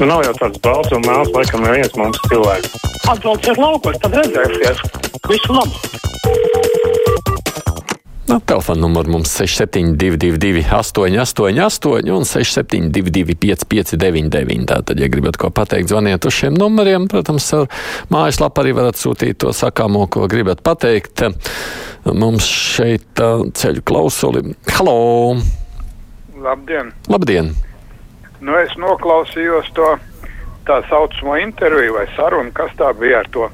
Nu, nav jau tāds balts un melns, laikam, neviens mums cilvēks. Atbrauciet laukos, tad redzēsies. Visu labu! Nu, Telefona numurs mums 6722, 888, un 672, 559, tātad, ja gribat ko pateikt, zvaniet uz šiem numuriem. Protams, ar mājaslapu arī varat sūtīt to sakāmo, ko gribat pateikt. Mums šeit ceļu klausuli. Halo! Labdien! Labdien! Nu, es noklausījos to tā saucamo interviju vai sarunu, kas tā bija ar to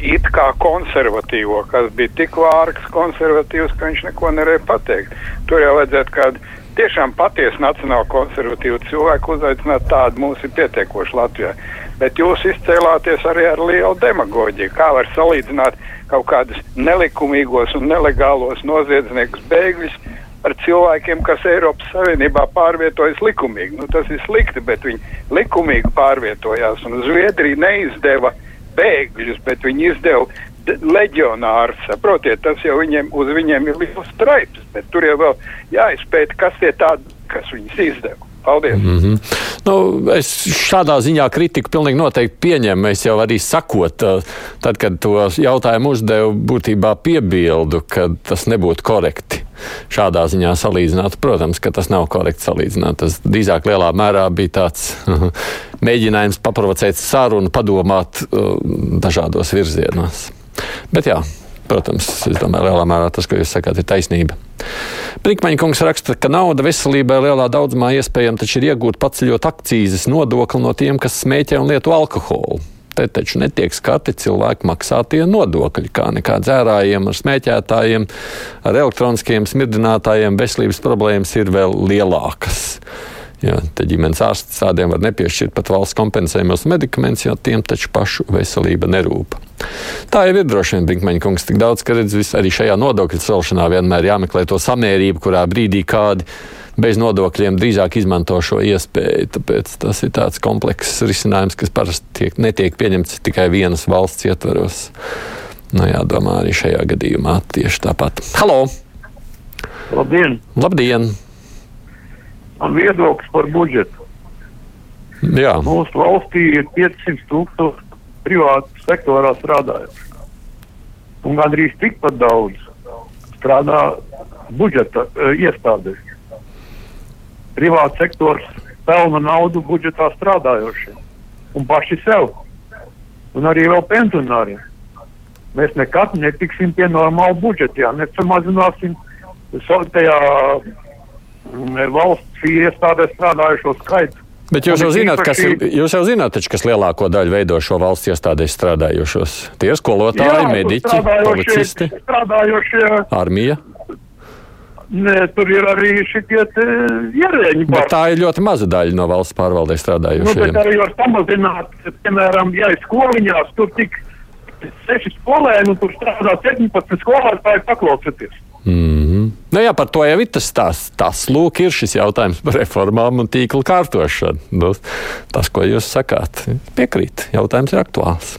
it kā konservatīvo, kas bija tik vārgs konservatīvs, ka viņš neko nevarēja pateikt. Tur jau vajadzētu kādu tiešām patiesu nacionālu konservatīvu cilvēku uzaicināt, tādu mums ir pietiekoši Latvijā. Bet jūs izcēlāties arī ar lielu demagoģiju. Kā var salīdzināt kaut kādus nelikumīgos un nelegālos noziedzniekus bēgļus ar cilvēkiem, kas Eiropas Savienībā pārvietojas likumīgi? Nu, tas ir slikti, bet viņi likumīgi pārvietojās Zviedrija neizdeva bēgļus, bet viņi izdeva leģionārus. Saprotiet, tas jau viņiem, uz viņiem ir liels straips, bet tur jau vēl jāizpēta, kas tie tādi, kas viņus izdeva. Paldies! Mm -hmm. nu, es šādā ziņā kritiku pilnīgi noteikti pieņemu. Es jau arī sakot, tad, kad to jautājumu uzdevu, būtībā piebildu, ka tas nebūtu korekti šādā ziņā salīdzināt. Protams, ka tas nav korekti salīdzināt. Tas drīzāk lielā mērā bija tāds mēģinājums paprovocēt sarunu, padomāt uh, dažādos virzienos. Bet jā, protams, es domāju, lielā mērā tas, ko jūs sakāt, ir taisnība. Brīkmaņa kungs raksta, ka nauda veselībai lielā daudzumā iespējama taču ir iegūt paceļot akcīzes nodokli no tiem, kas smēķē un lieto alkoholu te taču netiek skati cilvēku maksātie nodokļi, kā nekā dzērājiem, ar smēķētājiem, ar elektroniskiem smirdinātājiem veselības problēmas ir vēl lielākas. Jā, te ģimenes ārsts tādiem var nepiešķirt pat valsts kompensējumos medikamentus, jo tiem taču pašu veselība nerūp. Tā jau ir droši vien, Brinkmaņa kungs, tik daudz, ka redz, arī šajā nodokļu celšanā vienmēr jāmeklē to samērību, kurā brīdī kādi bez nodokļiem drīzāk izmanto šo iespēju. Tāpēc tas ir tāds komplekss risinājums, kas parasti tiek, netiek pieņemts tikai vienas valsts ietvaros. Nu, jādomā arī šajā gadījumā tieši tāpat. Halo! Labdien! Labdien! Man viedoklis par budžetu. Jā. Mūsu valstī ir 500 tūkstoši privātu sektorā strādājuši. Un gandrīz tikpat daudz strādā budžeta uh, iestādēs privāts sektors pelna naudu budžetā strādājošiem un paši sev. Un arī vēl pensionāriem. Mēs nekad netiksim pie normāla budžeta, ja nesamazināsim tajā mm, valsts iestādē strādājušo skaitu. Bet jūs jau, zināt, kas, jūs jau zināt, taču, kas lielāko daļu veido šo valsts iestādēs strādājošos. Tie skolotāji, mediķi, policisti, armija. Nē, tur ir arī šie ierēģi. Bet tā ir ļoti maza daļa no valsts pārvaldē strādājošiem. Nu, bet arī var samazināt, piemēram, ja ir skoliņās, tur tik seši skolēni, un tur strādā 17 skolotāji, paklausieties. Mm -hmm. nu, jā, par to jau ir tas stāsts. Tas lūk, ir šis jautājums par reformām un tīkla kārtošanu. Nu, tas, ko jūs sakāt, piekrīt. Jautājums ir aktuāls.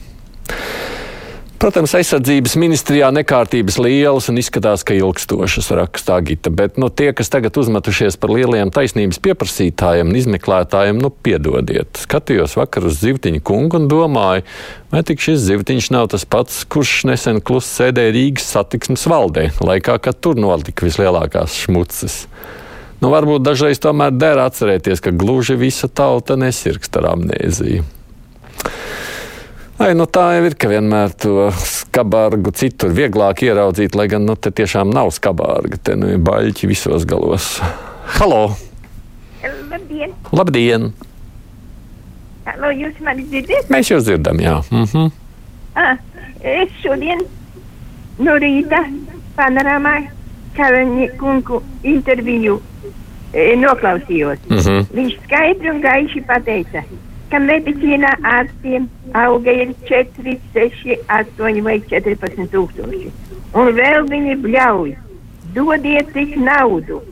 Protams, aizsardzības ministrijā nekārtības lielas un izskatās, ka ilgstošas rakstā Gita, bet nu, tie, kas tagad uzmetušies par lieliem taisnības pieprasītājiem un izmeklētājiem, nu, piedodiet. Skatījos vakar uz Zivtiņu kungu un domāju, vai tik šis Zivtiņš nav tas pats, kurš nesen klusi sēdēja Rīgas satiksmes valdē, laikā, kad tur notika vislielākās šmuces. Nu, varbūt dažreiz tomēr der atcerēties, ka gluži visa tauta nesirgst ar amnēziju. Ai, nu tā jau ir, ka vienmēr to skabārgu citur vieglāk ieraudzīt, lai gan nu, te tiešām nav skabārga. Te nu ir baļķi visos galos. Halo! Labdien! Labdien! Halo, jūs mani dzirdat? Mēs jūs dzirdam, jā. Mhm. Ah, es šodien no rīta panorāmā Karaņa kungu interviju e, noklausījos. Mhm. Viņš skaidri un gaiši pateica, ka medicīnā ārstiem auga ir 4, 6, 8 vai 14 tūkstoši. Un vēl viņi bļauj. Dodiet tik naudu.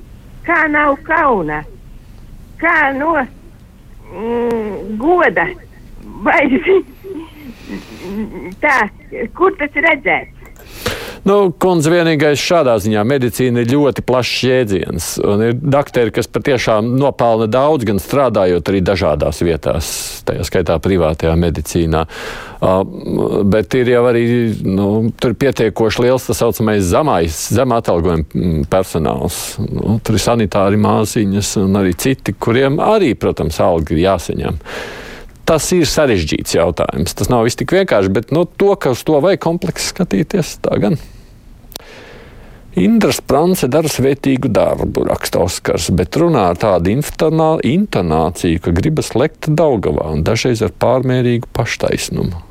Kā nav kauna? Kā no mm, goda? Vai tā, kur tas redzēts? Nu, kundze, vienīgais šādā ziņā medicīna ir ļoti plašs jēdziens. Un ir doktori, kas patiešām nopelna daudz, gan strādājot arī dažādās vietās, tajā skaitā privātajā medicīnā. Uh, bet ir jau arī nu, pietiekoši liels tas saucamais zemais, zem atalgojuma mm, personāls. Nu, tur ir sanitāri māsiņas un arī citi, kuriem arī, protams, alga ir jāsaņem tas ir sarežģīts jautājums. Tas nav viss tik vienkārši, bet nu, to, ka uz to vajag kompleksi skatīties, tā gan. Indra Sprānce dara svētīgu darbu, raksta Oskars, bet runā ar tādu intonāciju, ka gribas lekt Daugavā un dažreiz ar pārmērīgu paštaisnumu.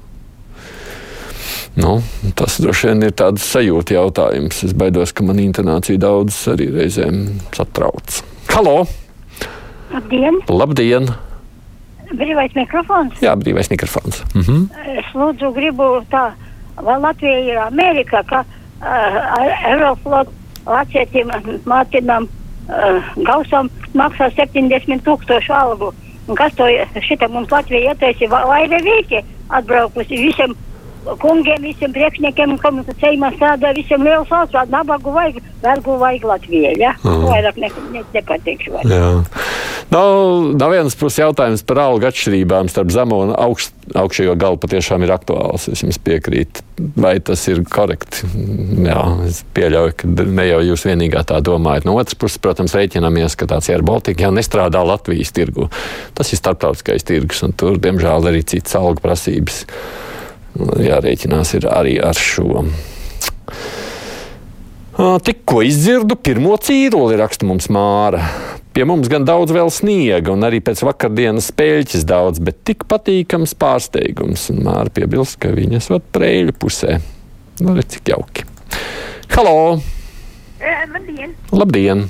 Nu, tas droši vien ir tāds sajūta jautājums. Es baidos, ka man intonācija daudz arī reizēm satrauc. Halo! Labdien! Labdien! Brīvais mikrofons? Jā, brīvais mikrofons. Mhm. Es lūdzu, gribu tā, vai Latvija ir Amerika, ka uh, Aeroflot Latvijam Mārtiņam uh, Gausam maksā 70 tūkstošu algu. Un kas to šitā mums Latvija ieteica? Vairāk vīki atbraukusi visiem kungiem, visiem priekšniekiem, kam ceļā strādā, visiem liels valsts, nabagu vajag, vergu vajag Latvijai. Ja? Mm. Vairāk ne, ne, nepateikšu. Vairāk. No, no vienas puses jautājums par algu atšķirībām starp zemo un augst, augšējo galu patiešām ir aktuāls. Es jums piekrītu. Vai tas ir korekti? Jā, es pieļauju, ka ne jau jūs vienīgā tā domājat. No otras puses, protams, rēķinamies, ka tāds Air Baltica jau nestrādā Latvijas tirgu. Tas ir starptautiskais tirgus, un tur, diemžēl, arī citas algu prasības jārēķinās arī ar šo. Tikko izdzirdu pirmo cīruli, raksta mums Māra. Pie mums gan daudz vēl sniega, un arī pēc vakardienas spēļķis daudz, bet tik patīkams pārsteigums. Un Māra piebilst, ka viņas var prēļu pusē. Nu, redz, cik jauki. Halo! Labdien! Labdien!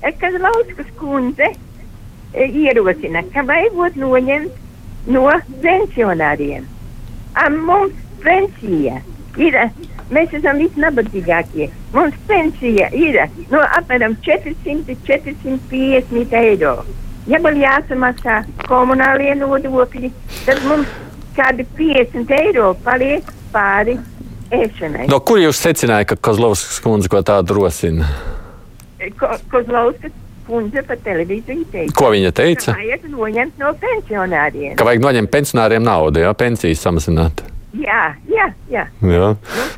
Kad Lauskas kundze ierosina, ka vajag noņemt no pensionāriem mums pensija ir. Mēs esam visnabadzīgākie. Mums pensija ir no apmēram 400-450 eiro. Ja vēl jāsamaksā komunālie nodokļi, tad mums kādi 50 eiro paliek pāri ēšanai. No kur jūs secinājāt, ka Kozlovskas kundze ko tādu rosina? Ko, Kozlovskas kundze pa televīziju teica. Ko viņa teica? Ka vajag noņemt no pensionāriem. Ka vajag noņemt pensionāriem naudu, jā, pensijas samazināt. Jā, jā, jā. jā.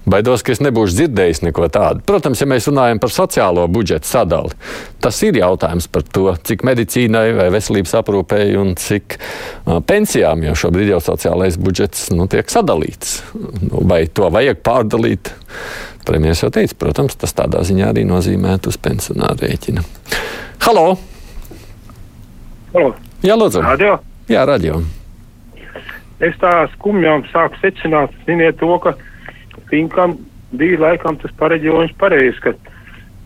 Baidos, ka es nebūšu dzirdējis neko tādu. Protams, ja mēs runājam par sociālo budžetu sadali, tas ir jautājums par to, cik medicīnai vai veselības aprūpēji un cik uh, pensijām, jo šobrīd jau sociālais budžets nu, tiek sadalīts. Nu, vai to vajag pārdalīt? Premjerministrs jau teica, protams, tas tādā ziņā arī nozīmētu uz pensionāru rēķina. Halo! Halo. Jā, lūdzu! Radio? Jā, radio es tā skumjām sāku secināt, ziniet, to, ka Finkam bija laikam tas pareģojums pareizs, ka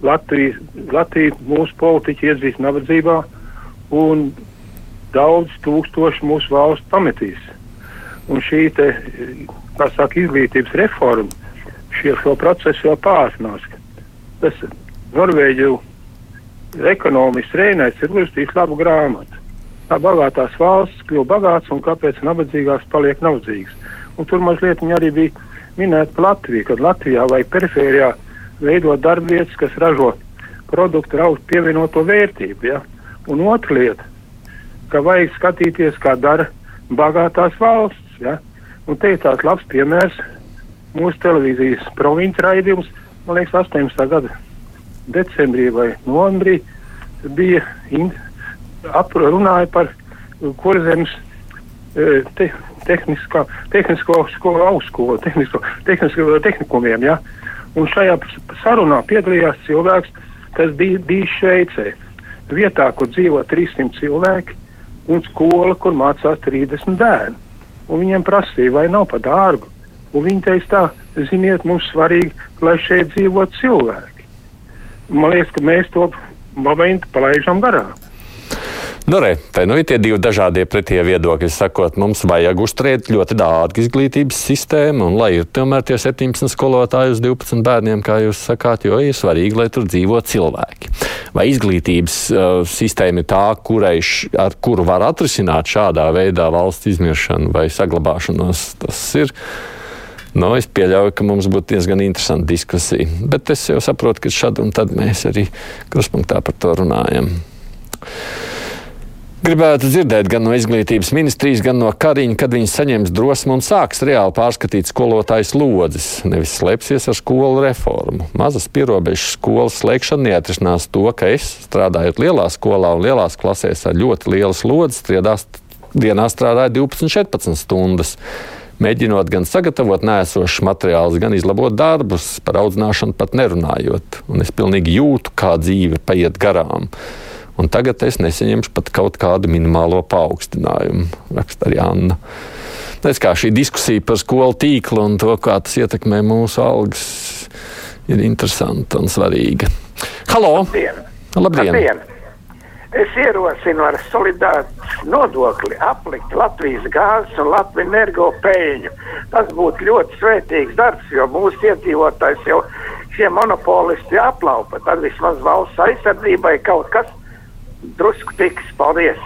Latvija, Latvija mūsu politiķi iedzīs nabadzībā un daudz tūkstoši mūsu valsts pametīs. Un šī te, kā saka, izglītības reforma šie, šo procesu jau pārsnās. Tas Norvēģu ekonomists Reinais ir uzrakstījis labu grāmatu kā bagātās valsts kļuva bagātas un kāpēc nabadzīgās paliek nabadzīgas. Un tur mazliet viņa arī bija minēta par Latviju, kad Latvijā vai perifērijā veidot darbvietas, kas ražo produktu ar augstu pievienoto vērtību. Ja? Un otra lieta, ka vajag skatīties, kā dara bagātās valsts. Ja? Un te ir tāds labs piemērs mūsu televīzijas provinces raidījums, man liekas, 18. gada decembrī vai novembrī bija runāja par kurzemes e, te, tehniskā, tehnisko skolu, augstskolu, tehnisko, tehnisko tehnikumiem. Ja? Un šajā sarunā piedalījās cilvēks, kas bija bijis Šveicē. Vietā, kur dzīvo 300 cilvēki un skola, kur mācās 30 bērni. Un viņiem prasīja, vai nav pa dārgu. Un viņi teica tā, ziniet, mums svarīgi, lai šeit dzīvo cilvēki. Man liekas, ka mēs to momentu palaidām garām. Nu, re, te nu ir tie divi dažādie pretie viedokļi. Sakot, mums vajag uzturēt ļoti dārgu izglītības sistēmu, un lai ir tomēr tie 17 skolotāji uz 12 bērniem, kā jūs sakāt, jo ir svarīgi, lai tur dzīvo cilvēki. Vai izglītības uh, sistēma ir tā, kurai, š, ar kuru var atrisināt šādā veidā valsts izmiršanu vai saglabāšanos? Tas ir Nu, es pieļauju, ka mums būtu diezgan interesanta diskusija. Bet es jau saprotu, ka šad un tad mēs arī kruspunktā par to runājam. Gribētu dzirdēt gan no izglītības ministrijas, gan no Kariņa, kad viņi saņems drosmi un sāks reāli pārskatīt skolotājas lodzes, nevis slēpsies ar skolu reformu. Mazas pierobežas skolas slēgšana neatrisinās to, ka es, strādājot lielā skolā un lielās klasēs ar ļoti lielas lodzes, triedās dienā strādāju 12-14 stundas. Mēģinot gan sagatavot nēsošus materiālus, gan izlabot darbus, par audzināšanu pat nerunājot. Un es pilnīgi jūtu, kā dzīve paiet garām. Un tagad es nesaņemšu pat kaut kādu minimālo paaugstinājumu, raksta arī Anna. Tas kā šī diskusija par skolu tīklu un to, kā tas ietekmē mūsu algas, ir interesanta un svarīga. Halo! Labdien! Labdien! Labdien. Es ierosinu ar solidaritātes nodokli aplikt Latvijas gāzes un Latvijas energo peļņu. Tas būtu ļoti svētīgs darbs, jo mūsu iedzīvotājs jau šie monopolisti aplaupa. Tad vismaz valsts aizsardzībai kaut kas drusku tiks. Paldies!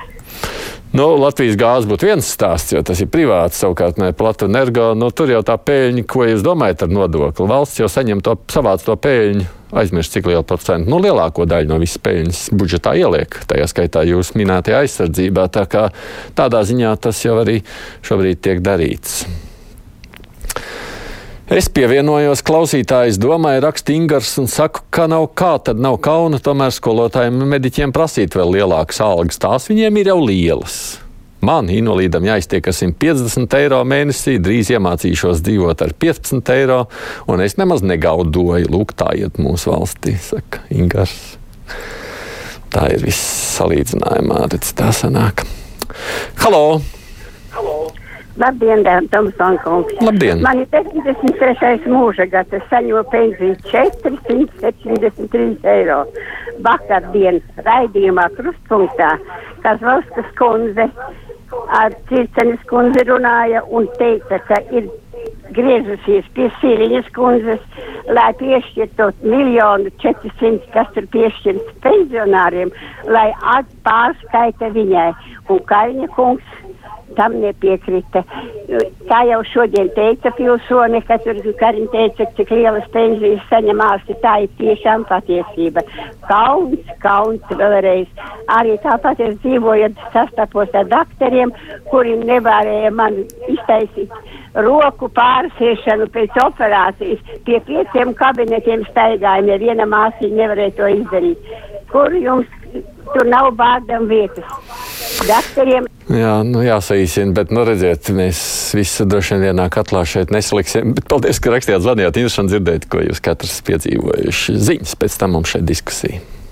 Nu, Latvijas gāze būtu viens stāsts, jo tas ir privāts. Savukārt, ne plata energo, nu, tur jau tā pēļņa, ko jūs domājat ar nodokli. Valsts jau saņem to, savāc to pēļņu, aizmirst, cik lielu procentu, nu, lielāko daļu no visas pēļņas budžetā ieliek. Tajā skaitā jūs minētajā aizsardzībā. Tā kā tādā ziņā tas jau arī šobrīd tiek darīts. Es pievienojos klausītājas domai, raksta Ingars, un saku, ka nav kā, tad nav kauna tomēr skolotājiem un mediķiem prasīt vēl lielākas algas. Tās viņiem ir jau lielas. Man, invalīdam, jāiztiek ar 150 eiro mēnesī, drīz iemācīšos dzīvot ar 15 eiro, un es nemaz negaudoju. Lūk, tā iet mūsu valstī, saka Ingars. Tā ir viss salīdzinājumā, redz, tā sanāk. Halo! Labdien, Tomson kungs. Labdien! Man ir 73. mūža gads, es saņemu pensiju 473 eiro. Vakardien raidījumā krustpunktā, kas Valskas kundze ar Circenes kundze runāja un teica, ka ir griežusies pie Sīriņas kundzes, lai piešķirtu miljonu 400, kas tur piešķirts pensionāriem, lai pārskaita viņai. Un Kaļņa kungs tam nepiekrita. Kā jau šodien teica pilsone, ka tur Karin teica, cik lielas pensijas saņem ārsti, tā ir tiešām patiesība. Kauns, kauns vēlreiz. Arī tāpat es dzīvoju, sastapos ar dakteriem, kuri nevarēja man iztaisīt roku pārsiešanu pēc operācijas. Pie pieciem kabinetiem staigāja, neviena māsīņa nevarēja to izdarīt. Kur jums tur nav bārdam vietas? Dakteriem Jā, nu jāsaīsina, bet, nu, redziet, mēs visi droši vien vienā katlā šeit nesaliksim. Bet paldies, ka rakstījāt, zvanījāt. Interesanti dzirdēt, ko jūs katrs piedzīvojuši. Ziņas pēc tam mums šeit diskusija.